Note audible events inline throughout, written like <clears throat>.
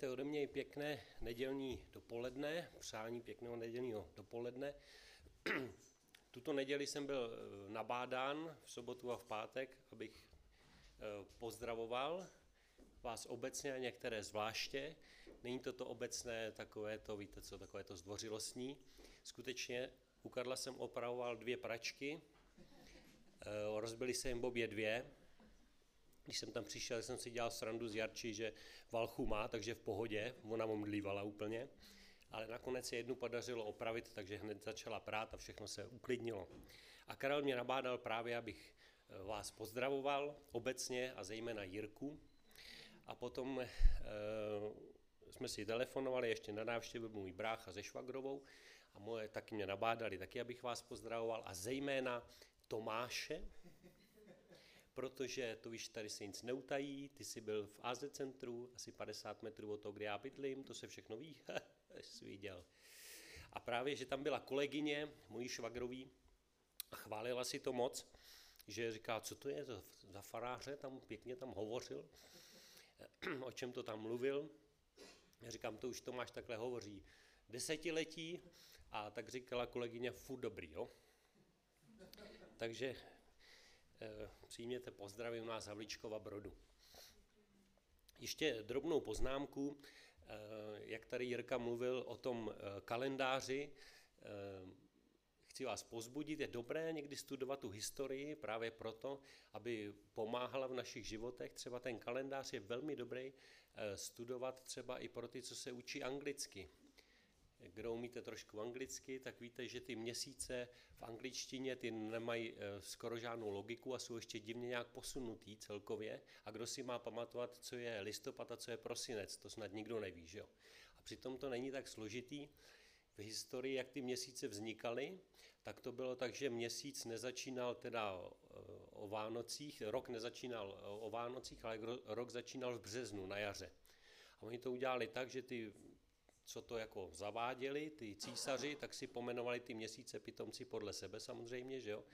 To je ode mě pěkné nedělní dopoledne, přání pěkného nedělního dopoledne. <clears throat> Tuto neděli jsem byl eh, nabádán v sobotu a v pátek, abych eh, pozdravoval vás obecně a některé zvláště. Není to to obecné takové to, víte co, takové to zdvořilostní. Skutečně u Karla jsem opravoval dvě pračky, eh, rozbili se jim obě dvě, když jsem tam přišel, jsem si dělal srandu z Jarči, že valchu má, takže v pohodě, ona omdlívala úplně. Ale nakonec se jednu podařilo opravit, takže hned začala prát a všechno se uklidnilo. A Karel mě nabádal právě, abych eh, vás pozdravoval obecně a zejména Jirku. A potom e, jsme si telefonovali ještě na návštěvu můj brácha se Švagrovou a moje taky mě nabádali taky, abych vás pozdravoval a zejména Tomáše, protože to víš, tady se nic neutají, ty jsi byl v AZ centru, asi 50 metrů od toho, kde já bydlím, to se všechno ví, <laughs> jsi viděl. A právě, že tam byla kolegyně, mojí švagrový, a chválila si to moc, že říká, co to je za, za faráře, tam pěkně tam hovořil, <clears throat> o čem to tam mluvil. Já říkám, to už Tomáš takhle hovoří desetiletí a tak říkala kolegyně, furt dobrý, jo. Takže přijměte pozdravy u nás Havličkova Brodu. Ještě drobnou poznámku, eh, jak tady Jirka mluvil o tom eh, kalendáři, chci vás pozbudit, je dobré někdy studovat tu historii právě proto, aby pomáhala v našich životech. Třeba ten kalendář je velmi dobrý studovat třeba i pro ty, co se učí anglicky kdo umíte trošku anglicky, tak víte, že ty měsíce v angličtině ty nemají eh, skoro žádnou logiku a jsou ještě divně nějak posunutý celkově. A kdo si má pamatovat, co je listopad a co je prosinec, to snad nikdo neví, že jo? A přitom to není tak složitý. V historii, jak ty měsíce vznikaly, tak to bylo tak, že měsíc nezačínal teda eh, o Vánocích, rok nezačínal eh, o Vánocích, ale rok začínal v březnu, na jaře. A oni to udělali tak, že ty co to jako zaváděli, ty císaři, tak si pomenovali ty měsíce pitomci podle sebe samozřejmě, že jo?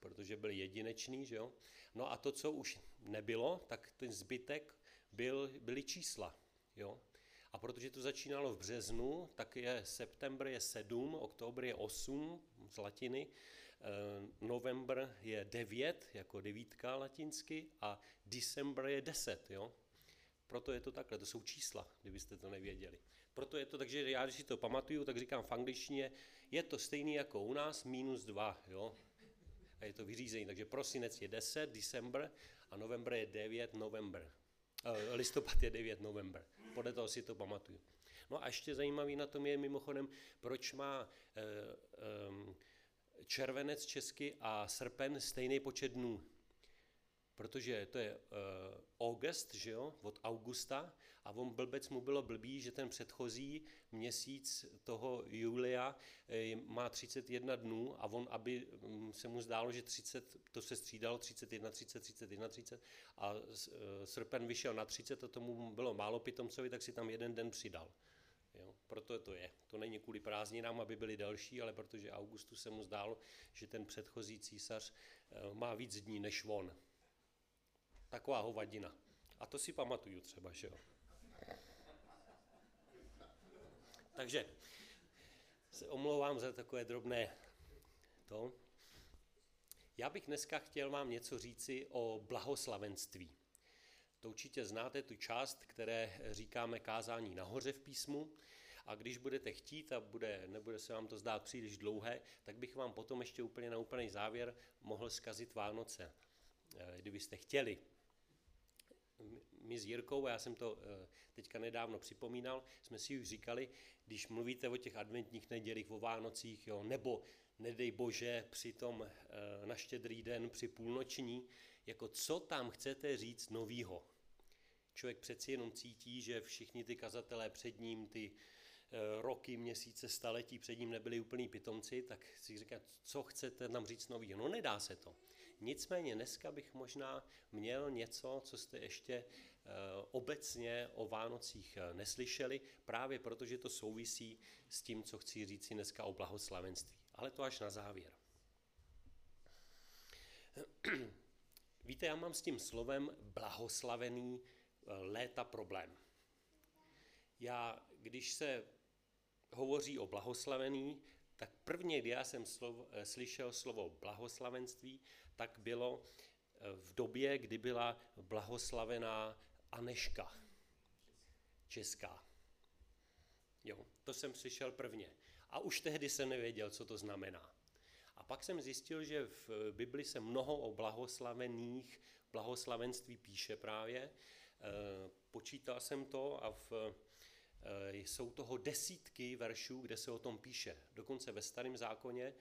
protože byli jedineční. Že jo? No a to, co už nebylo, tak ten zbytek byl, byly čísla. Jo? A protože to začínalo v březnu, tak je september je 7, oktober je 8 z latiny, eh, november je 9, jako devítka latinsky, a december je 10. Jo? Proto je to takhle, to jsou čísla, kdybyste to nevěděli. Proto je to tak, že já, když si to pamatuju, tak říkám v angličtině, je to stejný jako u nás, minus dva, jo. A je to vyřízení, takže prosinec je 10, December, a november je 9, november. Uh, listopad je 9, november. Podle toho si to pamatuju. No a ještě zajímavý na tom je mimochodem, proč má uh, um, červenec česky a srpen stejný počet dnů protože to je uh, August, že jo, od Augusta, a on blbec mu bylo blbý, že ten předchozí měsíc toho Julia uh, má 31 dnů a on, aby um, se mu zdálo, že 30, to se střídalo 31, 30, 31, 30 a uh, srpen vyšel na 30 a tomu bylo málo pitomcovi, tak si tam jeden den přidal. Jo, proto to je. To není kvůli prázdninám, aby byly další, ale protože Augustu se mu zdálo, že ten předchozí císař má víc dní než on. Taková hovadina. A to si pamatuju třeba, že jo. Takže se omlouvám za takové drobné to. Já bych dneska chtěl vám něco říci o blahoslavenství. To určitě znáte tu část, které říkáme kázání nahoře v písmu. A když budete chtít a bude, nebude se vám to zdát příliš dlouhé, tak bych vám potom ještě úplně na úplný závěr mohl zkazit Vánoce, eh, kdybyste chtěli my s Jirkou, a já jsem to eh, teďka nedávno připomínal, jsme si už říkali, když mluvíte o těch adventních nedělích, o Vánocích, jo, nebo nedej bože při tom eh, na štědrý den, při půlnoční, jako co tam chcete říct novýho. Člověk přeci jenom cítí, že všichni ty kazatelé před ním, ty eh, roky, měsíce, staletí před ním nebyli úplný pitomci, tak si říká, co chcete nám říct novýho. No nedá se to. Nicméně dneska bych možná měl něco, co jste ještě obecně o Vánocích eh, neslyšeli, právě protože to souvisí s tím, co chci říct si dneska o blahoslavenství. Ale to až na závěr. <clears throat> Víte, já mám s tím slovem blahoslavený eh, léta problém. já, když se hovoří o blahoslavený, tak prvně, kdy já jsem slov, eh, slyšel slovo blahoslavenství, tak bylo eh, v době, kdy byla blahoslavená Aneška, česká. Jo, to jsem slyšel prvně. A už tehdy jsem nevěděl, co to znamená. A pak jsem zjistil, že v Bibli se mnoho o blahoslavených, blahoslavenství píše právě. E, počítal jsem to a v, e, jsou toho desítky veršů, kde se o tom píše. Dokonce ve starém zákoně e,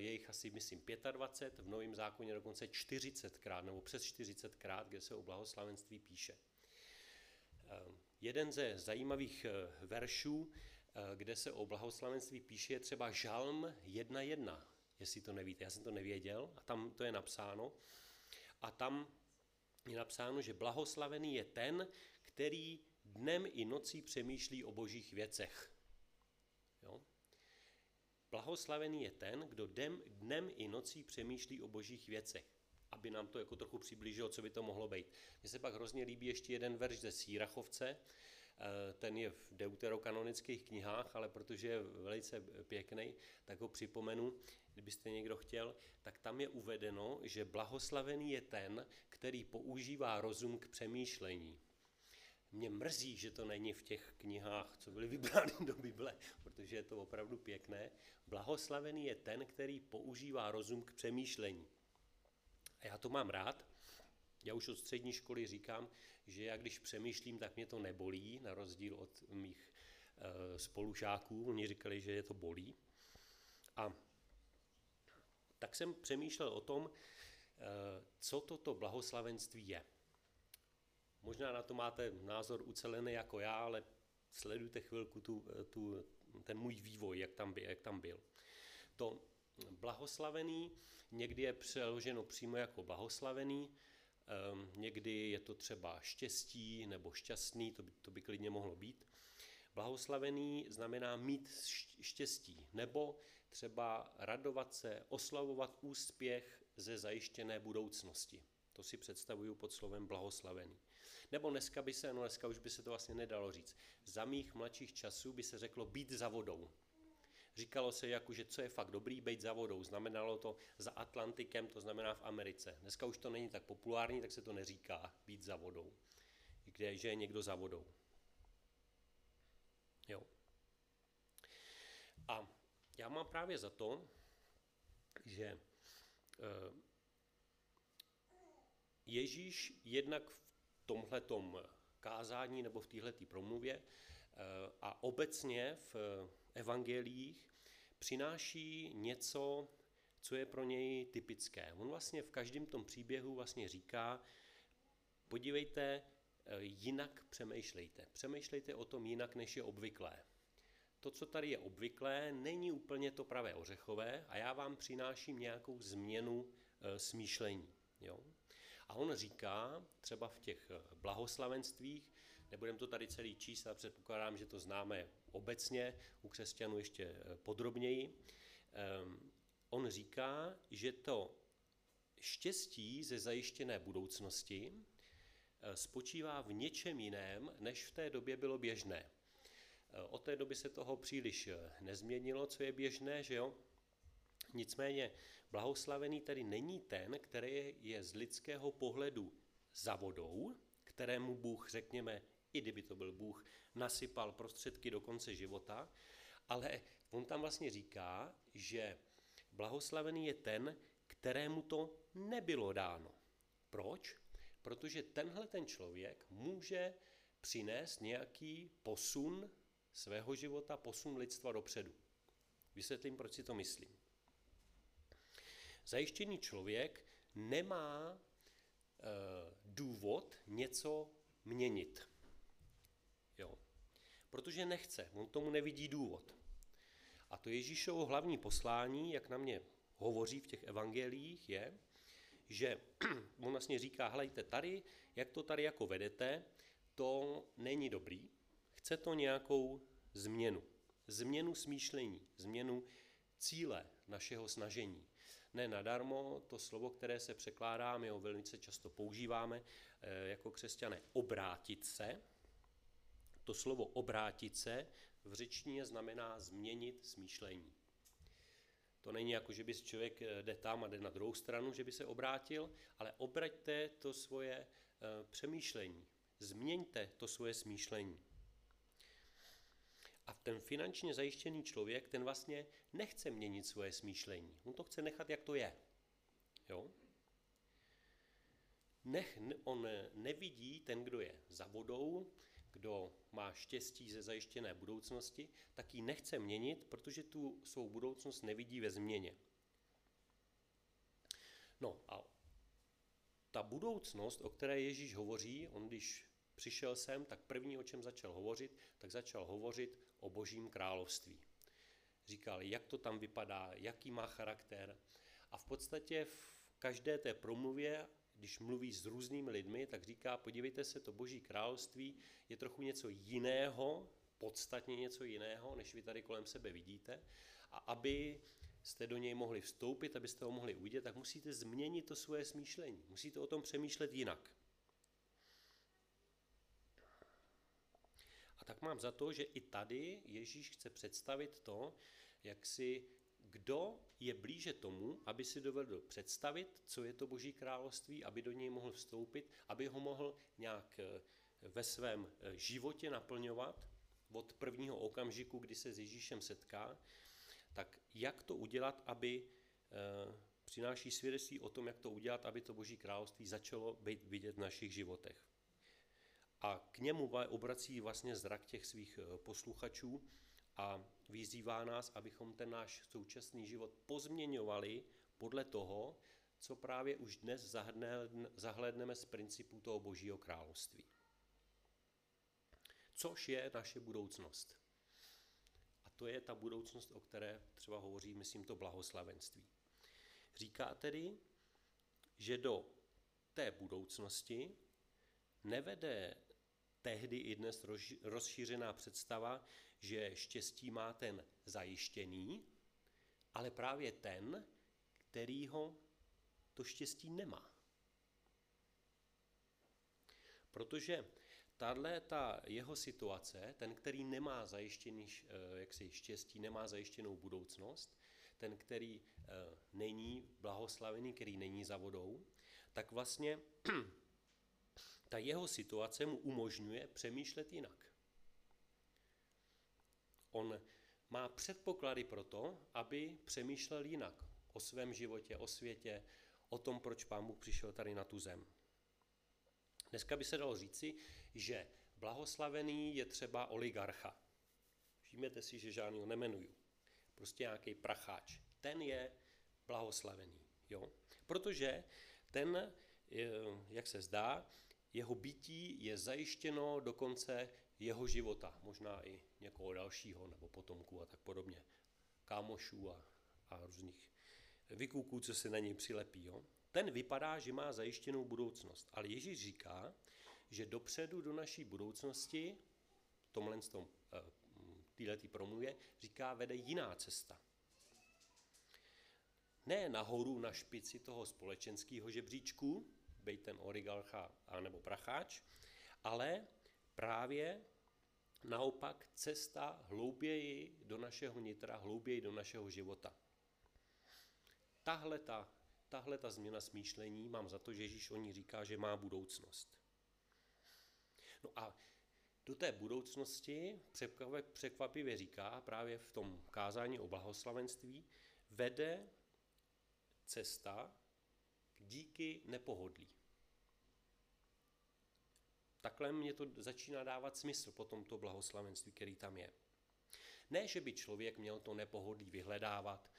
je jich asi, myslím, 25, v novém zákoně dokonce 40krát nebo přes 40krát, kde se o blahoslavenství píše. Jeden ze zajímavých veršů, kde se o blahoslavenství píše, je třeba Žalm 1.1 jestli to nevíte. Já jsem to nevěděl a tam to je napsáno. A tam je napsáno, že blahoslavený je ten, který dnem i nocí přemýšlí o božích věcech. Jo? Blahoslavený je ten, kdo dnem, dnem i nocí přemýšlí o božích věcech. Aby nám to jako trochu přiblížilo, co by to mohlo být. Mně se pak hrozně líbí ještě jeden verš ze Sírachovce, Eh, ten je v deuterokanonických knihách, ale protože je velice pěkný, tak ho připomenu, kdybyste někdo chtěl, tak tam je uvedeno, že blahoslavený je ten, který používá rozum k přemýšlení. Mě mrzí, že to není v těch knihách, co byly vybrány do Bible, protože je to opravdu pěkné. Blahoslavený je ten, který používá rozum k přemýšlení. A já to mám rád. Já už od střední školy říkám, že já když přemýšlím, tak mě to nebolí, na rozdíl od mých e, spolužáků. Oni říkali, že je to bolí. A tak jsem přemýšlel o tom, e, co toto blahoslavenství je. Možná na to máte názor ucelený jako já, ale sledujte chvilku tu, eh, tu, ten můj vývoj, jak tam, byl, jak tam byl. To blahoslavený někdy je přeloženo přímo jako blahoslavený, Ehm, někdy je to třeba štěstí nebo šťastný, to by, to by klidně mohlo být. Blahoslavený znamená mít štěstí nebo třeba radovat se, oslavovat úspěch ze zajištěné budoucnosti. To si představuju pod slovem blahoslavený. Nebo dneska by se, no dneska už by se to vlastně nedalo říct. Za mých mladších časů by se řeklo být za vodou. Říkalo se jako, že co je fakt dobrý, být za vodou. Znamenalo to za Atlantikem, to znamená v Americe. Dneska už to není tak populární, tak se to neříká být za vodou. Kde, že je někdo za vodou. Jo. A já mám právě za to, že eh, Ježíš jednak v tomhletom kázání nebo v této promluvě eh, a obecně v evangelích přináší něco, co je pro něj typické. On vlastně v každém tom příběhu vlastně říká, podívejte, eh, jinak přemýšlejte. Přemýšlejte o tom jinak, než je obvyklé. To, co tady je obvyklé, není úplně to pravé ořechové a já vám přináším nějakou změnu e, smýšlení. Jo? A on říká, třeba v těch eh, blahoslavenstvích, nebudem to tady celý číst, ale předpokládám, že to známe obecně, u křesťanů ještě eh, podrobněji. Ehm, on říká, že to štěstí ze zajištěné budoucnosti eh, spočívá v něčem jiném, než v té době bylo běžné. Eh, od té doby se toho příliš nezměnilo, co je běžné, že jo? Nicméně blahoslavený tedy není ten, který je z lidského pohledu za vodou, kterému Bůh, řekněme, i kdyby to byl Bůh, nasypal prostředky do konce života, ale on tam vlastně říká, že blahoslavený je ten, kterému to nebylo dáno. Proč? Protože tenhle ten člověk může přinést nějaký posun svého života, posun lidstva dopředu. Vysvětlím, proč si to myslím. Zajištěný člověk nemá e, důvod něco měnit protože nechce, on tomu nevidí důvod. A to Ježíšovo hlavní poslání, jak na mě hovoří v těch evangelích, je, že <clears throat> on vlastně říká, hledajte tady, jak to tady jako vedete, to není dobrý, chce to nějakou změnu. Změnu smýšlení, změnu cíle našeho snažení. Ne nadarmo to slovo, které se překládá, my ho velice často používáme eh, jako křesťané, obrátit se, To slovo obrátit se v řečtině znamená změnit smýšlení. To není jako, že by člověk eh, jde tam a jde na druhou stranu, že by se obrátil, ale obraťte to svoje eh, přemýšlení. Změňte to svoje smýšlení. A ten finančně zajištěný člověk, ten vlastně nechce měnit svoje smýšlení. On to chce nechat, jak to je. Jo? Nech, on nevidí ten, kdo je za vodou, kdo má štěstí ze zajištěné budoucnosti, tak ji nechce měnit, protože tu svou budoucnost nevidí ve změně. No a ta budoucnost, o které Ježíš hovoří, on když přišel sem, tak první, o čem začal hovořit, tak začal hovořit o božím království. Říkal, jak to tam vypadá, jaký má charakter. A v podstatě v každé té promluvě když mluví s různými lidmi, tak říká, podívejte se, to boží království je trochu něco jiného, podstatně něco jiného, než vy tady kolem sebe vidíte. A aby jste do něj mohli vstoupit, abyste ho mohli uvidět, tak musíte změnit to svoje smýšlení. Musíte o tom přemýšlet jinak. A tak mám za to, že i tady Ježíš chce představit to, jak si kdo je blíže tomu, aby si dovedl představit, co je to Boží království, aby do něj mohl vstoupit, aby ho mohl nějak eh, ve svém eh, životě naplňovat od prvního okamžiku, kdy se s Ježíšem setká, tak jak to udělat, aby eh, přináší svědectví o tom, jak to udělat, aby to Boží království začalo být vidět v našich životech. A k němu obrací vlastně zrak těch svých posluchačů a vyzývá nás, abychom ten náš současný život pozměňovali podle toho, co právě už dnes zahledneme z principů toho Božího království. Což je naše budoucnost. A to je ta budoucnost, o které třeba hovoří, myslím, to blahoslavenství. Říká tedy, že do té budoucnosti nevede tehdy i dnes rozšířená představa, že štěstí má ten zajištěný, ale právě ten, který ho to štěstí nemá. Protože tahle ta jeho situace, ten, který nemá zajištěný eh, jaksi štěstí, nemá zajištěnou budoucnost, ten, který eh, není blahoslavený, který není za vodou, tak vlastně ta jeho situace mu umožňuje přemýšlet jinak. On má předpoklady pro to, aby přemýšlel jinak o svém životě, o světě, o tom, proč Pán Bůh přišel tady na tu zem. Dneska by se dalo říci, že blahoslavený je třeba oligarcha. Všimněte si, že žádný ho nemenuju. Prostě nějaký pracháč. Ten je blahoslavený. Jo? Protože ten, jak se zdá, jeho bytí je zajištěno do konce jeho života, možná i někoho dalšího, nebo potomků a tak podobně, kámošů a, a různých vykůků, co se na něj přilepí. Jo? Ten vypadá, že má zajištěnou budoucnost, ale Ježíš říká, že dopředu do naší budoucnosti, v tomhle tom, eh, týhletý promluvě, říká, vede jiná cesta. Ne nahoru na špici toho společenského žebříčku, bejt ten origalcha nebo pracháč, ale právě naopak cesta hlouběji do našeho nitra, hlouběji do našeho života. Tahle ta, tahle ta změna smýšlení, mám za to, že Ježíš o ní říká, že má budoucnost. No a do té budoucnosti překvapivě říká právě v tom kázání o blahoslavenství, vede cesta díky nepohodlí. Takhle mě to začíná dávat smysl po tomto blahoslavenství, který tam je. Ne, že by člověk měl to nepohodlí vyhledávat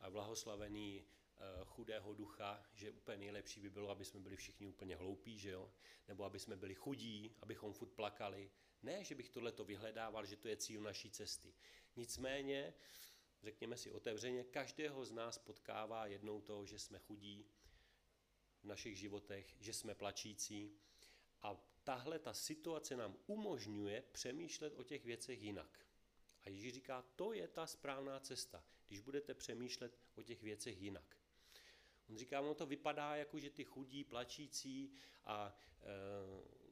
a blahoslavený eh, chudého ducha, že úplně nejlepší by bylo, aby jsme byli všichni úplně hloupí, že jo? nebo aby jsme byli chudí, abychom furt plakali. Ne, že bych tohleto vyhledával, že to je cíl naší cesty. Nicméně, řekněme si otevřeně, každého z nás potkává jednou to, že jsme chudí v našich životech, že jsme plačící a tahle ta situace nám umožňuje přemýšlet o těch věcech jinak. A Ježíš říká, to je ta správná cesta, když budete přemýšlet o těch věcech jinak. On říká, ono to vypadá jako, že ty chudí, plačící a e,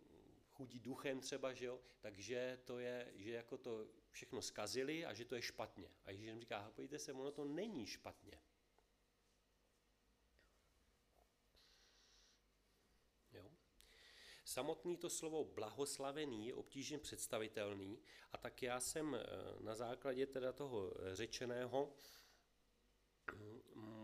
chudí duchem třeba, že jo, takže to je, že jako to všechno skazili a že to je špatně. A Ježíš říká, pojďte se, ono to není špatně. Jo? Samotný to slovo blahoslavený je obtížně představitelný a tak já jsem eh, na základě teda toho řečeného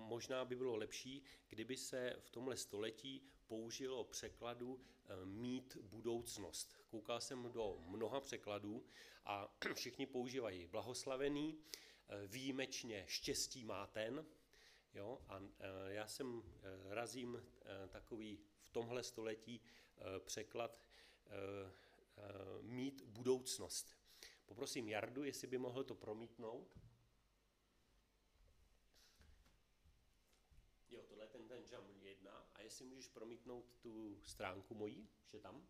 možná by bylo lepší, kdyby se v tomhle století použilo překladu eh, mít budoucnost. Koukal jsem do mnoha překladů a <clears throat> všichni používají blahoslavený, eh, výjimečně štěstí má ten, jo, a eh, já jsem razím takový v tomhle století překlad mít budoucnost. Poprosím Jardu, jestli by mohl to promítnout. jestli můžeš promítnout tu stránku mojí, že tam?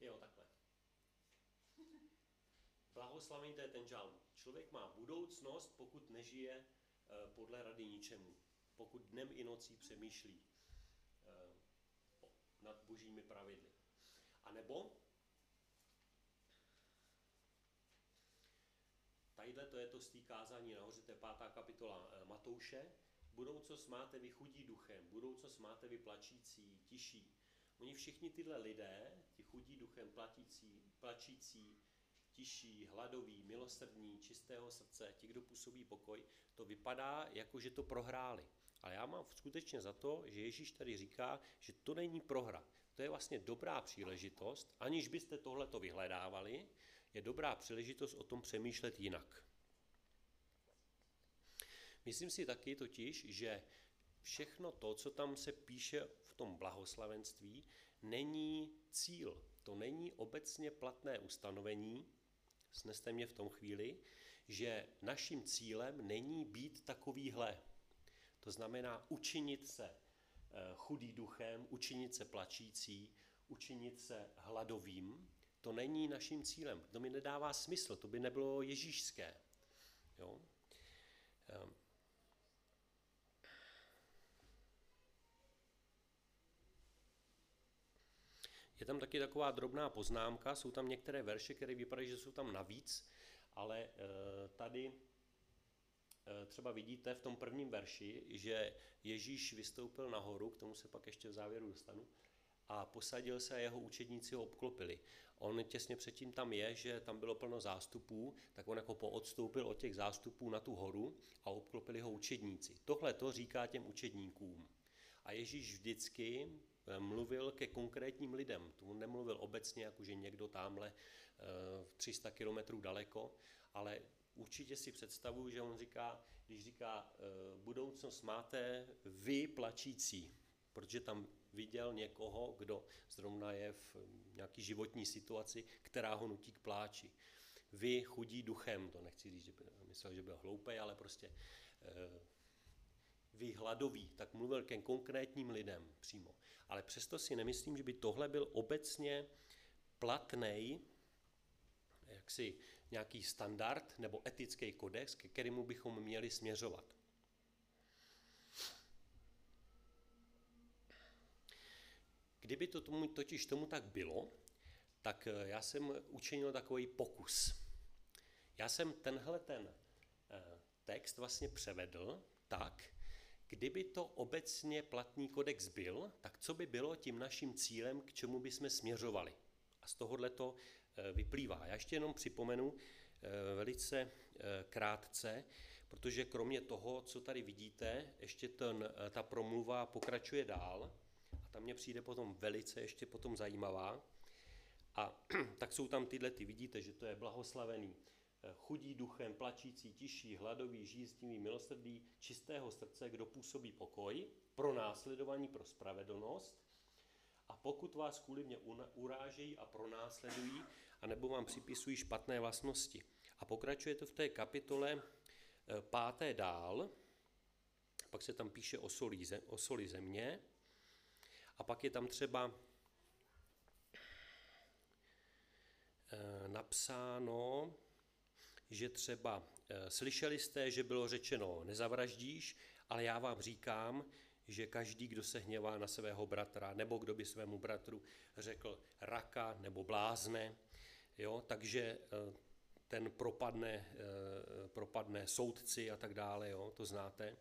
Jo, takhle. Blahoslavený to je ten žalm. Člověk má budoucnost, pokud nežije eh, podle rady ničemu. Pokud dnem i nocí přemýšlí eh, nad božími pravidly. A nebo tadyhle to je to stýkázání nahoře, to je pátá kapitola eh, Matouše, Budoucnost máte vy chudí duchem, budoucnost máte vy plačící, tiší. Oni všichni tyhle lidé, ti chudí duchem, platící, plačící, tiší, hladoví, milosrdní, čistého srdce, ti, kdo působí pokoj, to vypadá jako, že to prohráli. Ale já mám skutečně za to, že Ježíš tady říká, že to není prohra. To je vlastně dobrá příležitost, aniž byste tohleto vyhledávali, je dobrá příležitost o tom přemýšlet jinak. Myslím si taky totiž, že všechno to, co tam se píše v tom blahoslavenství, není cíl. To není obecně platné ustanovení, sneste mě v tom chvíli, že naším cílem není být takovýhle. To znamená učinit se eh, chudý duchem, učinit se plačící, učinit se hladovým. To není naším cílem. To mi nedává smysl, to by nebylo ježíšské. Jo? Ehm, Je tam taky taková drobná poznámka, jsou tam některé verše, které vypadají, že jsou tam navíc, ale eh, tady třeba vidíte v tom prvním verši, že Ježíš vystoupil nahoru, k tomu se pak ještě v závěru dostanu, a posadil se a jeho učedníci ho obklopili. On těsně předtím tam je, že tam bylo plno zástupů, tak on jako poodstoupil od těch zástupů na tu horu a obklopili ho učedníci. Tohle to říká těm učedníkům. A Ježíš vždycky Eh, mluvil ke konkrétním lidem. Tomu nemluvil obecně, jako že někdo tamhle 300 eh, kilometrů daleko, ale určitě si představuju, že on říká, když říká, eh, budoucnost máte vy plačící, protože tam viděl někoho, kdo zrovna je v nějaký životní situaci, která ho nutí k pláči. Vy chudí duchem, to nechci říct, že by myslel, že byl hloupý, ale prostě vy hladový, tak mluvil ke konkrétním lidem přímo ale přesto si nemyslím, že by tohle byl obecně platný jaksi nějaký standard nebo etický kodex, ke kterému bychom měli směřovat. Kdyby to tomu, totiž tomu tak bylo, tak eh, já jsem učinil takový pokus. Já jsem tenhle ten eh, text vlastně převedl tak, Kdyby to obecně platný kodex byl, tak co by bylo tím naším cílem, k čemu by jsme směřovali? A z tohohle to vyplývá. Já ještě jenom připomenu eh, velice eh, krátce, protože kromě toho, co tady vidíte, ještě ten, ta promluva pokračuje dál a tam mě přijde potom velice ještě potom zajímavá. A <clears throat> tak jsou tam tyhle, ty vidíte, že to je blahoslavený chudí duchem, plačící, tiší, hladový, žíznivý, milosrdný, čistého srdce, kdo působí pokoj, pro následování, pro spravedlnost. Pokud vás kvůli mě urážejí a pronásledují, anebo vám připisují špatné vlastnosti. A pokračuje to v té kapitole eh, páté dál, pak se tam píše o soli, zem, o soli země, a pak je tam třeba eh, napsáno, že třeba eh, slyšeli jste, že bylo řečeno nezavraždíš, ale já vám říkám, že každý, kdo se hněvá na svého bratra, nebo kdo by svému bratru řekl raka nebo blázne, jo, takže eh, ten propadne, eh, propadne soudci a tak dále, jo, to znáte.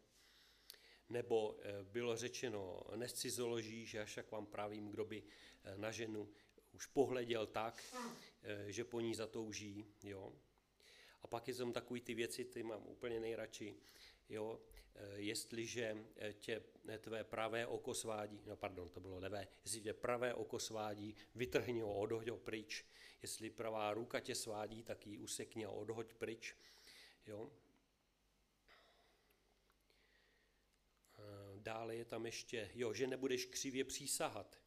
Nebo eh, bylo řečeno, nescizoloží, že až jak vám pravím, kdo by na ženu už pohleděl tak, že po ní zatouží, jo. A pak je tam takový ty věci, ty mám úplně nejradši, jo, jestliže tě tvé pravé oko svádí, no pardon, to bylo levé, jestli tě pravé oko svádí, vytrhni ho, odhoď ho pryč, jestli pravá ruka tě svádí, tak ji usekni a odhoď pryč. Jo? Dále je tam ještě, jo, že nebudeš křivě přísahat.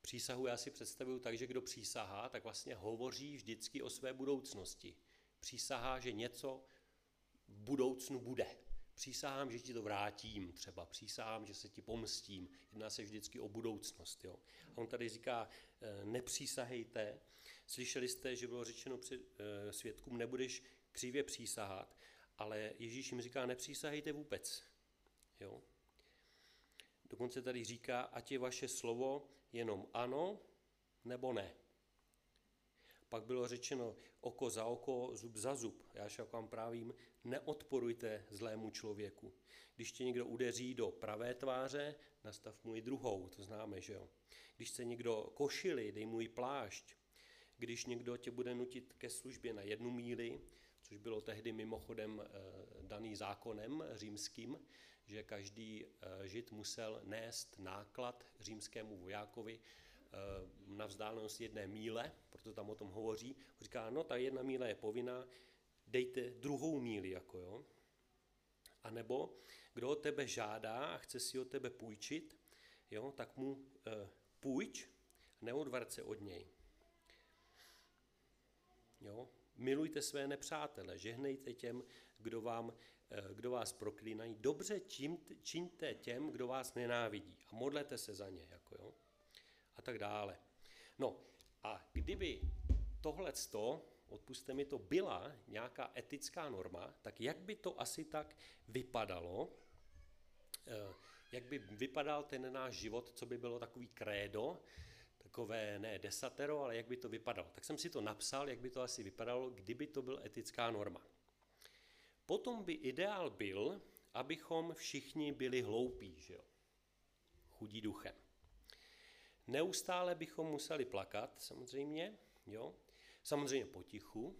Přísahu já si představuju tak, že kdo přísahá, tak vlastně hovoří vždycky o své budoucnosti. Přísahá, že něco v budoucnu bude. Přísahám, že ti to vrátím, třeba přísahám, že se ti pomstím. Jedná se vždycky o budoucnost. Jo? A on tady říká, eh, nepřísahejte, Slyšeli jste, že bylo řečeno při eh, svědkům, nebudeš křivě přísahat, ale Ježíš jim říká, nepřísahejte vůbec. Jo? Dokonce tady říká, ať je vaše slovo jenom ano nebo ne. Pak bylo řečeno oko za oko, zub za zub. Já však vám právím, neodporujte zlému člověku. Když tě někdo udeří do pravé tváře, nastav mu i druhou, to známe, že jo. Když se někdo košili, dej mu i plášť když někdo tě bude nutit ke službě na jednu míli, což bylo tehdy mimochodem eh, daný zákonem římským, že každý eh, žid musel nést náklad římskému vojákovi na vzdálenost jedné míle, proto tam o tom hovoří. Říká, no ta jedna míle je povinná, dejte druhou míli, jako jo. A nebo kdo o tebe žádá a chce si o tebe půjčit, jo, tak mu e, půjč, neodvrť se od něj. Jo? Milujte své nepřátele, žehnejte těm, kdo, vám, eh, kdo vás proklínají. Dobře čiňte těm, kdo vás nenávidí a modlete se za ně. Jako jo? A tak dále. No a kdyby tohle odpuste mi to, byla nějaká etická norma, tak jak by to asi tak vypadalo, eh, jak by vypadal ten náš život, co by bylo takový krédo, takové ne desatero, ale jak by to vypadalo. Tak jsem si to napsal, jak by to asi vypadalo, kdyby to byl etická norma. Potom by ideál byl, abychom všichni byli hloupí, že jo? chudí duchem. Neustále bychom museli plakat, samozřejmě, jo? samozřejmě potichu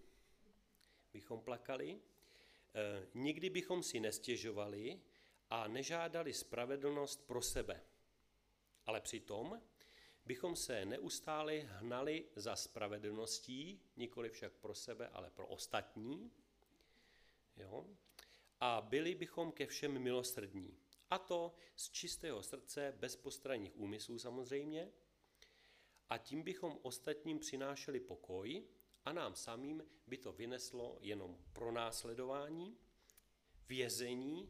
bychom plakali, e, nikdy bychom si nestěžovali a nežádali spravedlnost pro sebe. Ale přitom bychom se neustále hnali za spravedlností, nikoli však pro sebe, ale pro ostatní. Jo? A byli bychom ke všem milosrdní. A to z čistého srdce, bez postranních úmyslů samozřejmě. A tím bychom ostatním přinášeli pokoj a nám samým by to vyneslo jenom pronásledování, vězení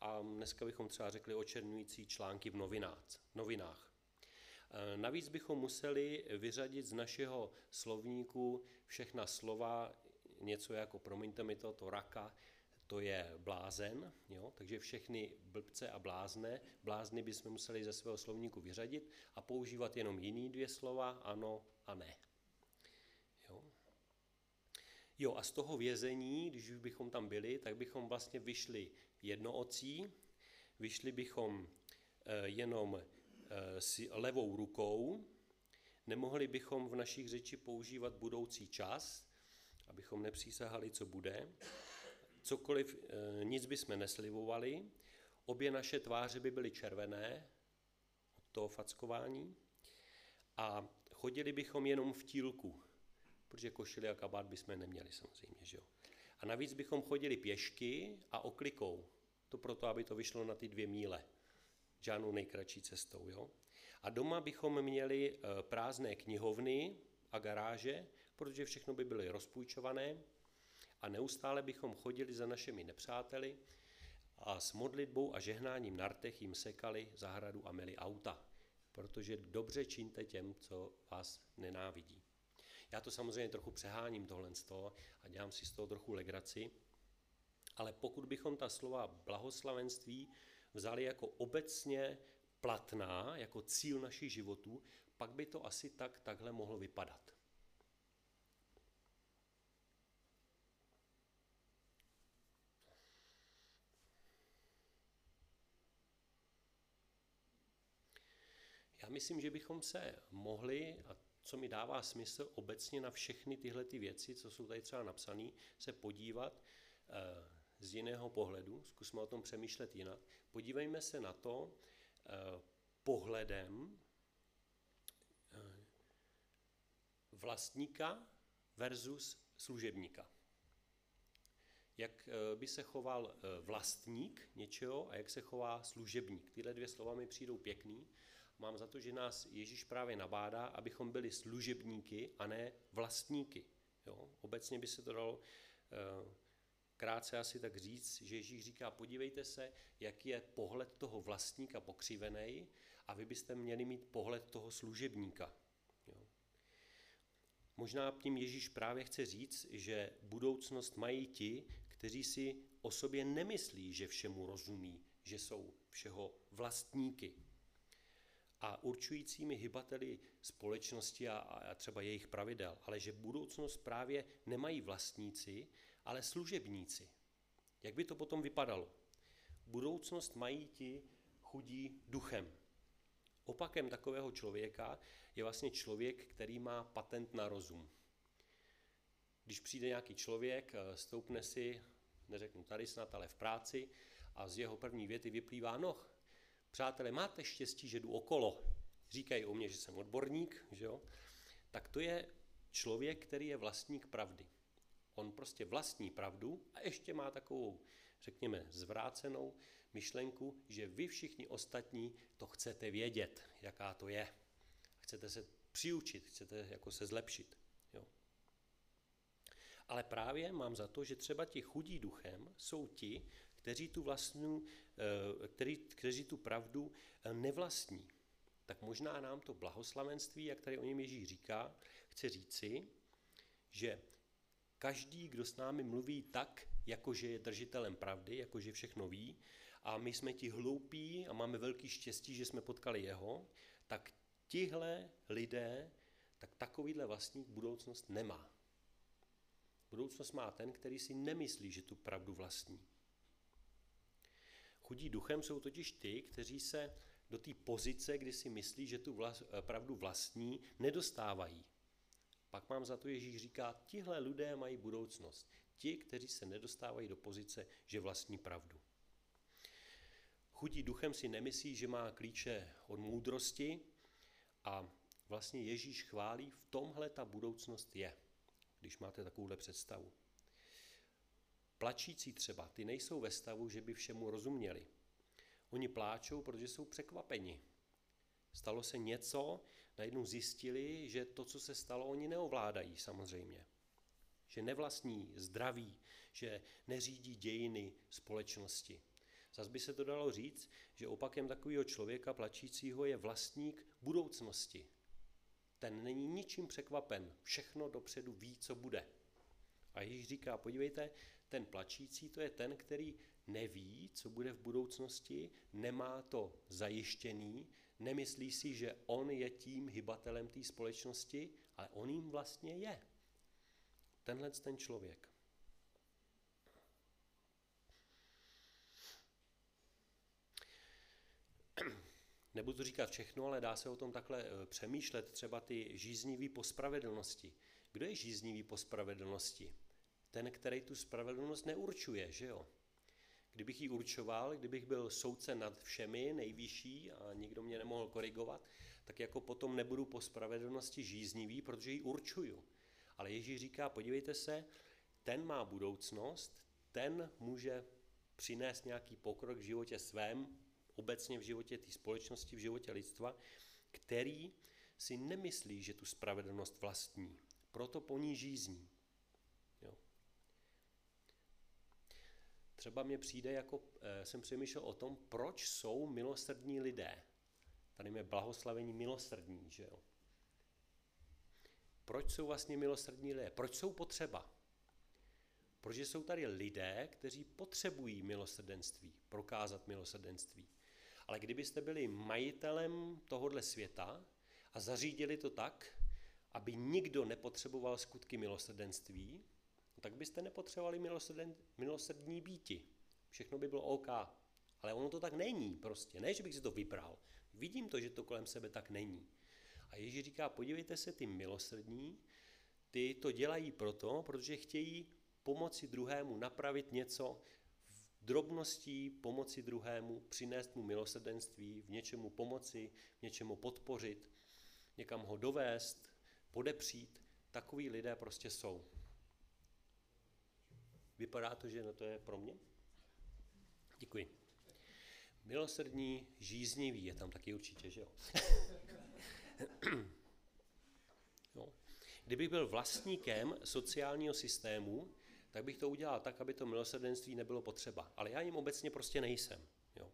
a dneska bychom třeba řekli očernující články v novinách. novinách. Eh, navíc bychom museli vyřadit z našeho slovníku všechna slova, něco jako, promiňte mi to, to raka, to je blázen, jo? takže všechny blbce a blázne, blázny bychom museli ze svého slovníku vyřadit a používat jenom jiný dvě slova, ano a ne. Jo? jo, a z toho vězení, když už bychom tam byli, tak bychom vlastně vyšli jednoocí, vyšli bychom eh, jenom Eh, si levou rukou, nemohli bychom v našich řeči používat budoucí čas, abychom nepřísahali, co bude. Cokoliv, eh, nic bychom neslivovali, obě naše tváře by byly červené od toho fackování a chodili bychom jenom v tílku, protože košili a kabát bychom neměli samozřejmě. Že jo? A navíc bychom chodili pěšky a oklikou. To proto, aby to vyšlo na ty dvě míle žádnou nejkratší cestou. Jo? A doma bychom měli eh, prázdné knihovny a garáže, protože všechno by byly rozpůjčované a neustále bychom chodili za našimi nepřáteli a s modlitbou a žehnáním na rtech jim sekali zahradu a měli auta, protože dobře čiňte těm, co vás nenávidí. Já to samozřejmě trochu přeháním tohle z toho a dělám si z toho trochu legraci, ale pokud bychom ta slova blahoslavenství vzali jako obecně platná, jako cíl našich životů, pak by to asi tak takhle mohlo vypadat. Myslím, že bychom se mohli, a co mi dává smysl obecně na všechny tyhle ty věci, co jsou tady třeba napsané, se podívat eh, z jiného pohledu, zkusme o tom přemýšlet jinak. Podívejme se na to eh, pohledem eh, vlastníka versus služebníka. Jak by se choval vlastník něčeho a jak se chová služebník. Tyhle dvě slova mi přijdou pěkný, mám za to, že nás Ježíš právě nabádá, abychom byli služebníky a ne vlastníky. Jo? Obecně by se to dalo eh, krátce asi tak říct, že Ježíš říká, podívejte se, jaký je pohled toho vlastníka pokřivený a vy byste měli mít pohled toho služebníka. Jo? Možná tím Ježíš právě chce říct, že budoucnost mají ti, kteří si o sobě nemyslí, že všemu rozumí, že jsou všeho vlastníky a určujícími hybateli společnosti a, a třeba jejich pravidel, ale že budoucnost právě nemají vlastníci, ale služebníci. Jak by to potom vypadalo? Budoucnost mají ti chudí duchem. Opakem takového člověka je vlastně člověk, který má patent na rozum. Když přijde nějaký člověk, eh, stoupne si, neřeknu tady snad, ale v práci a z jeho první věty vyplývá, no, přátelé, máte štěstí, že jdu okolo. Říkají o mě, že jsem odborník, že jo? Tak to je člověk, který je vlastník pravdy. On prostě vlastní pravdu a ještě má takovou, řekněme, zvrácenou myšlenku, že vy všichni ostatní to chcete vědět, jaká to je. Chcete se přiučit, chcete jako se zlepšit. Jo. Ale právě mám za to, že třeba ti chudí duchem jsou ti, kteří tu, vlastnu, eh, který, kteří tu pravdu eh, nevlastní. Tak možná nám to blahoslavenství, jak tady o něm Ježíš říká, chce říci, že každý, kdo s námi mluví tak, jakože je držitelem pravdy, jakože všechno ví, a my jsme ti hloupí a máme velký štěstí, že jsme potkali jeho, tak tihle lidé, tak takovýhle vlastník budoucnost nemá. Budoucnost má ten, který si nemyslí, že tu pravdu vlastní. Chudí duchem jsou totiž ty, kteří se do té pozice, kdy si myslí, že tu vlas, eh, pravdu vlastní, nedostávají. Pak mám za to, Ježíš říká, tihle lidé mají budoucnost. Ti, kteří se nedostávají do pozice, že vlastní pravdu. Chudí duchem si nemyslí, že má klíče od moudrosti a vlastně Ježíš chválí, v tomhle ta budoucnost je, když máte takovouhle představu. Plačící třeba, ty nejsou ve stavu, že by všemu rozuměli. Oni pláčou, protože jsou překvapeni. Stalo se něco, najednou zjistili, že to, co se stalo, oni neovládají samozřejmě. Že nevlastní zdraví, že neřídí dějiny společnosti. Zas by se to dalo říct, že opakem takového člověka plačícího je vlastník budoucnosti. Ten není ničím překvapen, všechno dopředu ví, co bude. A Ježíš říká, podívejte, ten plačící to je ten, který neví, co bude v budoucnosti, nemá to zajištěný, nemyslí si, že on je tím hybatelem té společnosti, ale on jim vlastně je. Tenhle ten člověk. <clears throat> Nebudu říkat všechno, ale dá se o tom takhle eh, přemýšlet, třeba ty žíznivý po spravedlnosti. Kdo je žíznivý po spravedlnosti? Ten, který tu spravedlnost neurčuje, že jo? Kdybych ji určoval, kdybych byl soudce nad všemi, nejvyšší a nikdo mě nemohl korigovat, tak jako potom nebudu po spravedlnosti žíznivý, protože ji určuju. Ale Ježíš říká, podívejte se, ten má budoucnost, ten může přinést nějaký pokrok v životě svém, obecně v životě té společnosti, v životě lidstva, který si nemyslí, že tu spravedlnost vlastní. Proto po ní žízní. Třeba mě přijde, jako e, jsem přemýšlel o tom, proč jsou milosrdní lidé. Tady je blahoslavení milosrdní, že jo? Proč jsou vlastně milosrdní lidé? Proč jsou potřeba? Protože jsou tady lidé, kteří potřebují milosrdenství, prokázat milosrdenství. Ale kdybyste byli majitelem tohohle světa a zařídili to tak, aby nikdo nepotřeboval skutky milosrdenství, tak byste nepotřebovali milosrdní býti. Všechno by bylo OK. Ale ono to tak není prostě. Ne, že bych si to vybral. Vidím to, že to kolem sebe tak není. A Ježíš říká, podívejte se, ty milosrdní, ty to dělají proto, protože chtějí pomoci druhému napravit něco v drobností, pomoci druhému, přinést mu milosrdenství, v něčemu pomoci, v něčemu podpořit, někam ho dovést, podepřít. Takoví lidé prostě jsou. Vypadá to, že no to je pro mě? Děkuji. Milosrdní, žíznivý je tam taky určitě, že jo? <clears throat> jo. Kdybych byl vlastníkem sociálního systému, tak bych to udělal tak, aby to milosrdenství nebylo potřeba. Ale já jim obecně prostě nejsem. Jo.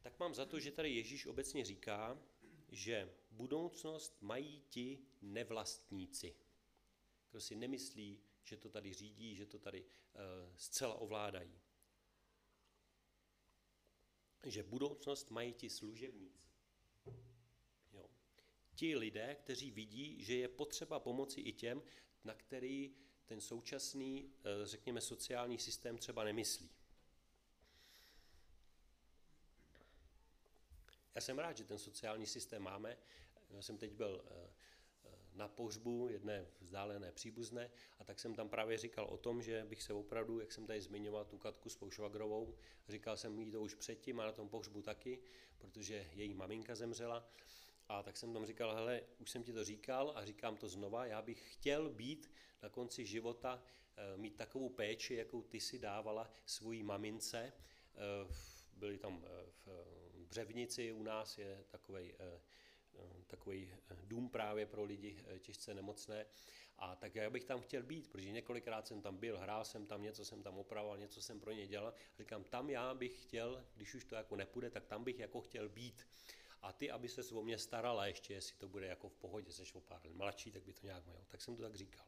Tak mám za to, že tady Ježíš obecně říká, že budoucnost mají ti nevlastníci. Kdo si nemyslí, že to tady řídí, že to tady uh, zcela ovládají. Že budoucnost mají ti služebníci. Jo. Ti lidé, kteří vidí, že je potřeba pomoci i těm, na který ten současný, uh, řekněme, sociální systém třeba nemyslí. Já jsem rád, že ten sociální systém máme. Já jsem teď byl uh, na pohřbu jedné vzdálené příbuzné a tak jsem tam právě říkal o tom, že bych se opravdu, jak jsem tady zmiňoval tu Katku s Poušvagrovou, říkal jsem jí to už předtím a na tom pohřbu taky, protože její maminka zemřela a tak jsem tam říkal, hele, už jsem ti to říkal a říkám to znova, já bych chtěl být na konci života, eh, mít takovou péči, jakou ty si dávala svojí mamince. Eh, byli tam eh, v Břevnici u nás, je takovej Eh, takový eh, dům právě pro lidi eh, těžce nemocné. A tak já bych tam chtěl být, protože několikrát jsem tam byl, hrál jsem tam, něco jsem tam opravoval, něco jsem pro ně dělal. Říkám, tam já bych chtěl, když už to jako nepůjde, tak tam bych jako chtěl být. A ty, aby se o mě starala ještě, jestli to bude jako v pohodě, seš o pár mladší, tak by to nějak mělo. Tak jsem to tak říkal.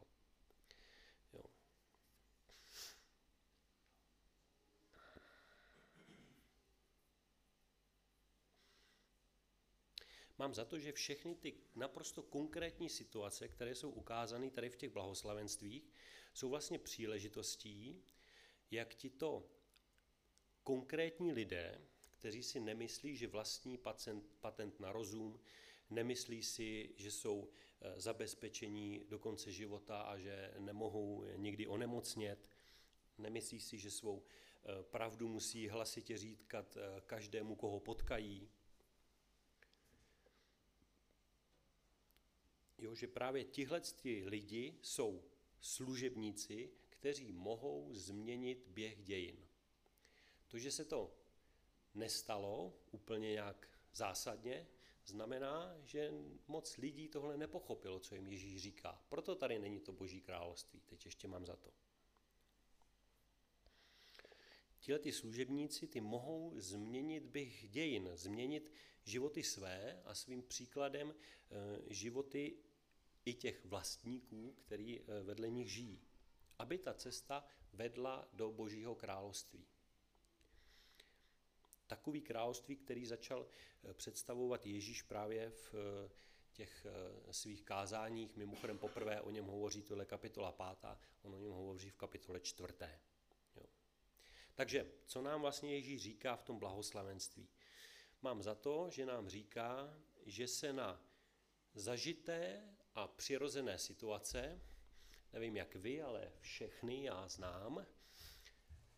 Mám za to, že všechny ty naprosto konkrétní situace, které jsou ukázány tady v těch blahoslavenstvích, jsou vlastně příležitostí, jak ti to konkrétní lidé, kteří si nemyslí, že vlastní patent, patent na rozum, nemyslí si, že jsou eh, zabezpečení do konce života a že nemohou nikdy onemocnět, nemyslí si, že svou eh, pravdu musí hlasitě říkat eh, každému, koho potkají, jo, že právě tihle lidi jsou služebníci, kteří mohou změnit běh dějin. To, že se to nestalo úplně nějak zásadně, znamená, že moc lidí tohle nepochopilo, co jim Ježíš říká. Proto tady není to boží království. Teď ještě mám za to. Tihle ty služebníci ty mohou změnit běh dějin, změnit životy své a svým příkladem e, životy i těch vlastníků, který eh, vedle nich žijí, aby ta cesta vedla do Božího království. Takový království, který začal eh, představovat Ježíš právě v eh, těch svých kázáních, mimochodem poprvé o něm hovoří tohle kapitola pátá, on o něm hovoří v kapitole čtvrté. Jo. Takže, co nám vlastně Ježíš říká v tom blahoslavenství? Mám za to, že nám říká, že se na zažité a přirozené situace, nevím jak vy, ale všechny já znám,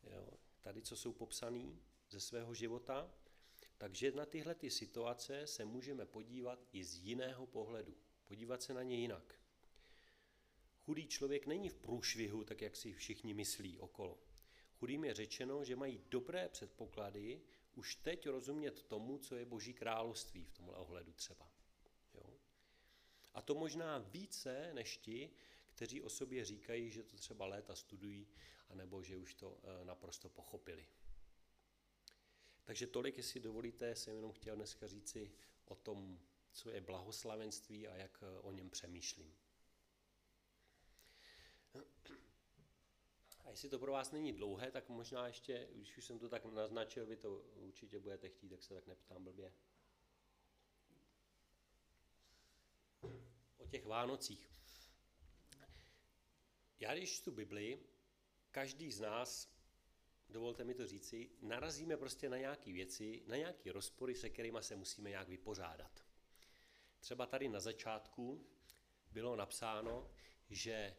jo, tady co jsou popsané ze svého života, takže na tyhle ty situace se můžeme podívat i z jiného pohledu, podívat se na ně jinak. Chudý člověk není v průšvihu, tak jak si všichni myslí okolo. Chudým je řečeno, že mají dobré předpoklady už teď rozumět tomu, co je Boží království v tomhle ohledu třeba. A to možná více než ti, kteří o sobě říkají, že to třeba léta studují, anebo že už to eh, naprosto pochopili. Takže tolik, jestli dovolíte, jsem jenom chtěl dneska říci o tom, co je blahoslavenství a jak eh, o něm přemýšlím. A jestli to pro vás není dlouhé, tak možná ještě, když už jsem to tak naznačil, vy to určitě budete chtít, tak se tak neptám blbě. Těch Vánocích. Já když čtu Biblii, každý z nás, dovolte mi to říci, narazíme prostě na nějaké věci, na nějaké rozpory, se kterými se musíme nějak vypořádat. Třeba tady na začátku bylo napsáno, že eh,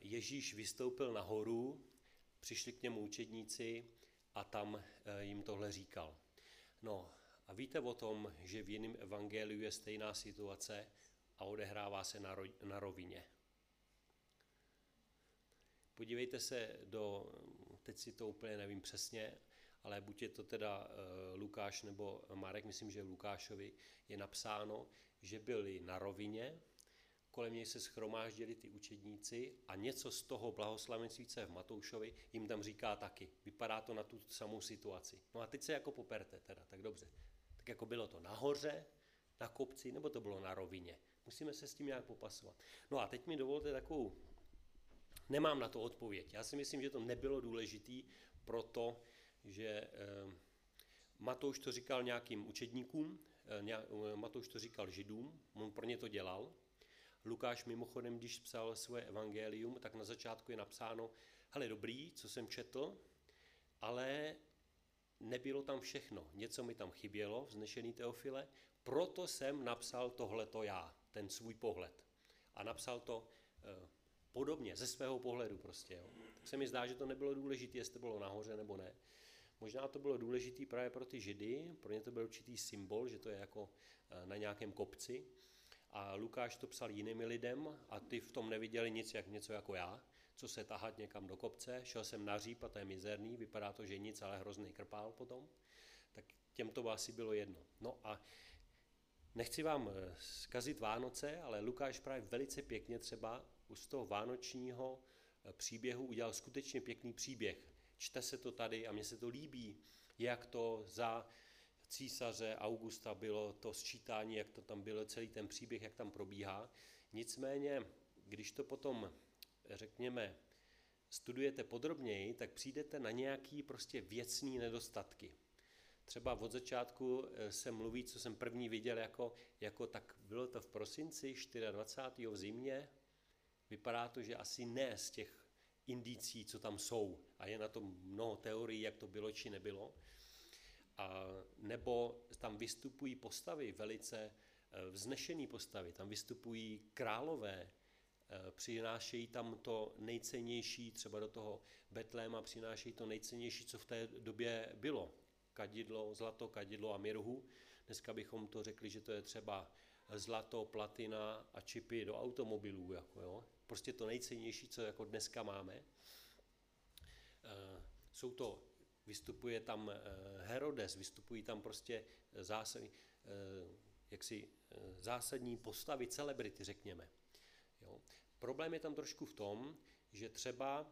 Ježíš vystoupil nahoru, přišli k němu učedníci a tam eh, jim tohle říkal. No a víte o tom, že v jiném evangeliu je stejná situace a odehrává se na rovině. Podívejte se do, teď si to úplně nevím přesně, ale buď je to teda eh, Lukáš nebo Marek, myslím, že v Lukášovi je napsáno, že byli na rovině, kolem něj se schromáždili ty učedníci a něco z toho blahoslavenství, v Matoušovi, jim tam říká taky. Vypadá to na tu samou situaci. No a teď se jako poperte teda, tak dobře. Tak jako bylo to nahoře, na kopci, nebo to bylo na rovině. Musíme se s tím nějak popasovat. No a teď mi dovolte takovou Nemám na to odpověď. Já si myslím, že to nebylo důležitý, proto, že eh, Matouš to říkal nějakým učedníkům, eh, eh, Matouš to říkal židům, on pro ně to dělal. Lukáš mimochodem, když psal svoje evangelium, tak na začátku je napsáno, hele dobrý, co jsem četl, ale nebylo tam všechno. Něco mi tam chybělo, vznešený Teofile, proto jsem napsal tohleto já, ten svůj pohled. A napsal to podobně, ze svého pohledu prostě. Jo. Tak se mi zdá, že to nebylo důležité, jestli to bylo nahoře nebo ne. Možná to bylo důležité právě pro ty židy, pro ně to byl určitý symbol, že to je jako eh, na nějakém kopci. A Lukáš to psal jinými lidem a ty v tom neviděli nic jak něco jako já, co se tahat někam do kopce. Šel jsem na říp a to je mizerný, vypadá to, že nic, ale hrozný krpál potom. Tak těm to asi bylo jedno. No a nechci vám eh, zkazit Vánoce, ale Lukáš právě velice pěkně třeba z toho vánočního eh, příběhu udělal skutečně pěkný příběh. Čte se to tady a mně se to líbí, jak to za císaře Augusta bylo to sčítání, jak to tam bylo, celý ten příběh, jak tam probíhá. Nicméně, když to potom, řekněme, studujete podrobněji, tak přijdete na nějaký prostě věcný nedostatky. Třeba od začátku eh, se mluví, co jsem první viděl, jako, jako tak bylo to v prosinci 24. v zimě, Vypadá to, že asi ne z těch indicí, co tam jsou. A je na tom mnoho teorií, jak to bylo či nebylo. A nebo tam vystupují postavy, velice eh, vznešené postavy. Tam vystupují králové, eh, přinášejí tam to nejcennější, třeba do toho Betléma přinášejí to nejcennější, co v té době bylo. Kadidlo, zlato, kadidlo a mirhu. Dneska bychom to řekli, že to je třeba zlato, platina a čipy do automobilů. Jako jo prostě to nejcennější, co jako dneska máme. Eh, jsou to, vystupuje tam eh, Herodes, vystupují tam prostě zásadní, eh, jaksi zásadní postavy, celebrity, řekněme. Jo. Problém je tam trošku v tom, že třeba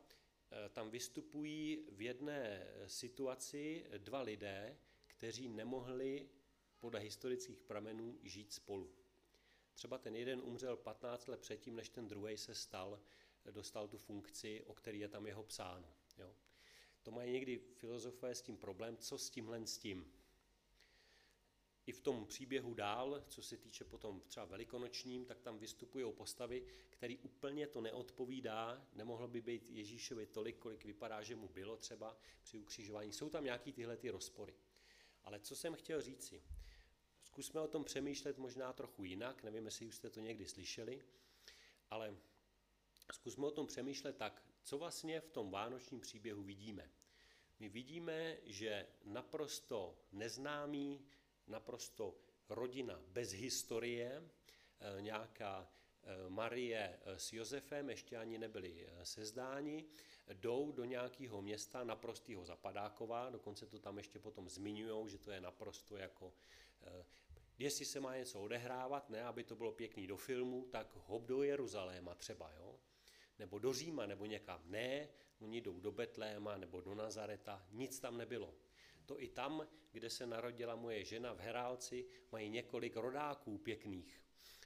tam vystupují v jedné situaci dva lidé, kteří nemohli podle historických pramenů žít spolu. Třeba ten jeden umřel 15 let předtím, než ten druhý se stal, dostal tu funkci, o který je tam jeho psáno. Jo. To mají někdy filozofové s tím problém, co s tímhle s tím. I v tom příběhu dál, co se týče potom třeba velikonočním, tak tam vystupují postavy, které úplně to neodpovídá, nemohlo by být Ježíšovi tolik, kolik vypadá, že mu bylo třeba při ukřižování. Jsou tam nějaký tyhle ty rozpory. Ale co jsem chtěl říci, Zkusme o tom přemýšlet možná trochu jinak, nevím, jestli už jste to někdy slyšeli, ale zkusme o tom přemýšlet tak, co vlastně v tom vánočním příběhu vidíme. My vidíme, že naprosto neznámý, naprosto rodina bez historie, eh, nějaká eh, Marie eh, s Josefem, ještě ani nebyli sezdáni, jdou do nějakého města naprostého zapadákova, dokonce to tam ještě potom zmiňují, že to je naprosto jako jestli se má něco odehrávat, ne, aby to bylo pěkný do filmu, tak hop do Jeruzaléma třeba, jo? nebo do Říma, nebo někam. Ne, oni jdou do Betléma nebo do Nazareta, nic tam nebylo. To i tam, kde se narodila moje žena v Herálci, mají několik rodáků pěkných.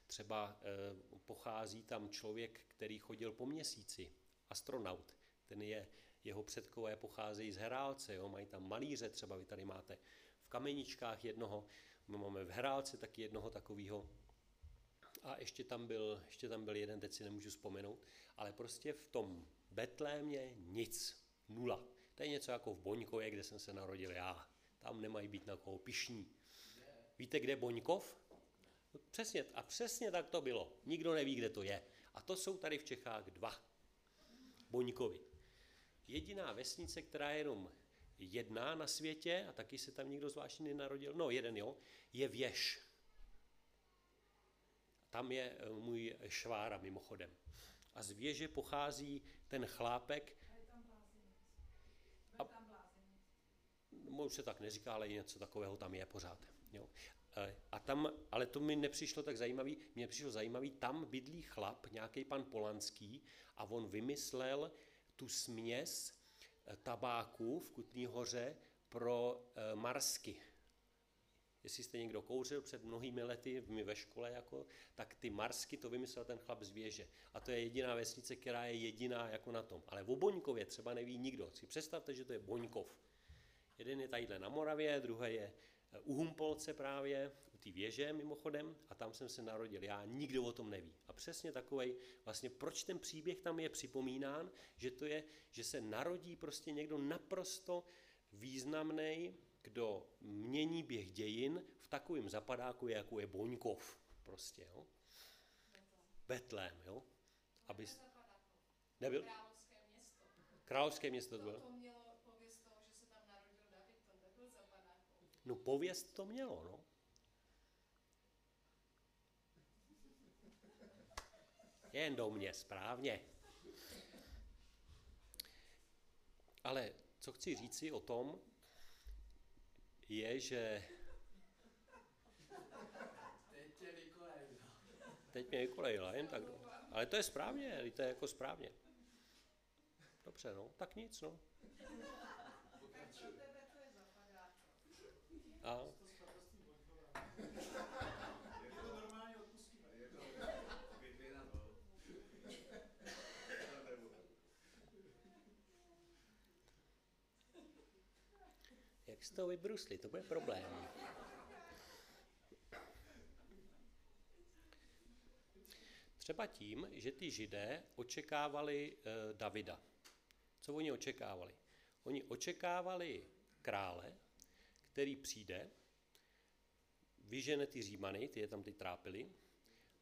Třeba e, pochází tam člověk, který chodil po měsíci astronaut. Ten je, jeho předkové pocházejí z Herálce, jo? mají tam malíře, třeba vy tady máte v kameničkách jednoho, my máme v Herálce taky jednoho takového. A ještě tam, byl, ještě tam byl jeden, teď si nemůžu vzpomenout, ale prostě v tom Betlémě nic, nula. To je něco jako v Boňkově, kde jsem se narodil já. Tam nemají být na koho pišní. Víte, kde je Boňkov? No, přesně, a přesně tak to bylo. Nikdo neví, kde to je. A to jsou tady v Čechách dva. Boňkovi. Jediná vesnice, která je jenom jedna na světě, a taky se tam nikdo zvláštní nenarodil, no jeden jo, je Věž. Tam je eh, můj švára mimochodem. A z Věže pochází ten chlápek. Už se tak neříká, ale něco takového tam je pořád. Jo. Eh, a tam, ale to mi nepřišlo tak zajímavý, mně přišlo zajímavý, tam bydlí chlap, nějaký pan Polanský, a on vymyslel tu směs eh, tabáku v Kutní hoře pro e, marsky. Jestli jste někdo kouřil před mnohými lety, my ve škole, jako, tak ty marsky to vymyslel ten chlap z věže. A to je jediná vesnice, která je jediná jako na tom. Ale o Boňkově třeba neví nikdo. Si představte, že to je Boňkov. Jeden je tadyhle na Moravě, druhý je u Humpolce právě, u té věže mimochodem, a tam jsem se narodil já, nikdo o tom neví. A přesně takový, vlastně proč ten příběh tam je připomínán, že to je, že se narodí prostě někdo naprosto významný, kdo mění běh dějin v takovém zapadáku, jako je Boňkov. Prostě, jo. Betlém, jo. Aby... Nebyl? Královské město. Královské město to To, bylo. to mělo pověst toho, že se tam narodil David, to nebyl zapadákov. No pověst to mělo, no. Jen do mě, správně. Ale co chci říci o tom, je, že Teď tě teď mě vykolejila, jen tak. no. Ale to je správně, to je jako správně. Dobře, no, tak nic, no. Tak pro tebe to je zapadákov. A To svatostí Božkova. Je to normálně odpustíme. Je to dvě na to. jak z toho vybrusli, to bude problém. Třeba tím, že ty židé očekávali eh, Davida. Co oni očekávali? Oni očekávali krále, který přijde, vyžene ty římany, ty je tam ty trápili,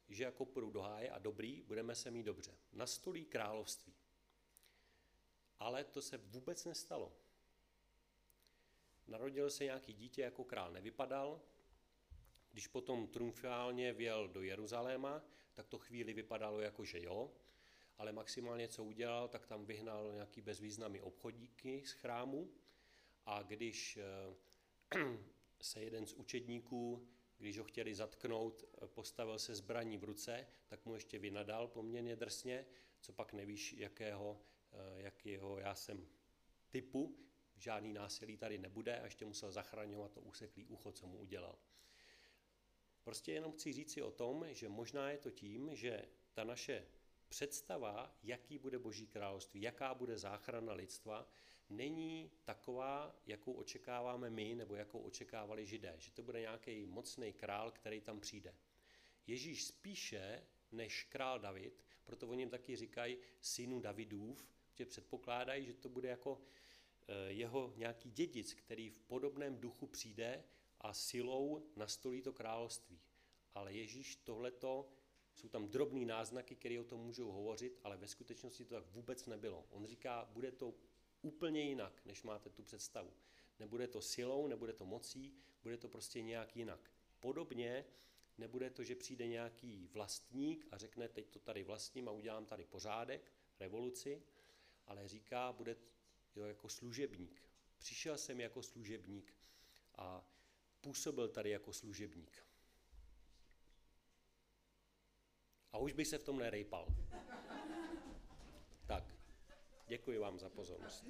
že jako půjdou do háje a dobrý, budeme se mít dobře. Nastolí království. Ale to se vůbec nestalo. Narodil se nějaký dítě, jako král nevypadal. Když potom triumfálně vjel do Jeruzaléma, tak to chvíli vypadalo jako, že jo, ale maximálně co udělal, tak tam vyhnal nějaký bezvýznamný obchodníky z chrámu a když eh, <clears throat> se jeden z učedníků, když ho chtěli zatknout, postavil se zbraní v ruce, tak mu ještě vynadal poměrně drsně, co pak nevíš, jakého, eh, jakého já jsem typu, žádný násilí tady nebude a ještě musel zachraňovat to úseklý ucho, co mu udělal. Prostě jenom chci říci o tom, že možná je to tím, že ta naše představa, jaký bude Boží království, jaká bude záchrana lidstva, není taková, jakou očekáváme my, nebo jakou očekávali židé. Že to bude nějaký mocný král, který tam přijde. Ježíš spíše než král David, proto o něm taky říkají synu Davidův, že předpokládají, že to bude jako eh, jeho nějaký dědic, který v podobném duchu přijde a silou nastolí to království. Ale Ježíš tohleto, jsou tam drobný náznaky, které o tom můžou hovořit, ale ve skutečnosti to tak vůbec nebylo. On říká, bude to úplně jinak, než máte tu představu. Nebude to silou, nebude to mocí, bude to prostě nějak jinak. Podobně nebude to, že přijde nějaký vlastník a řekne, teď to tady vlastním a udělám tady pořádek, revoluci, ale říká, bude to jako služebník. Přišel jsem jako služebník a působil tady jako služebník. A už bych se v tom nerejpal. Tak, děkuji vám za pozornost.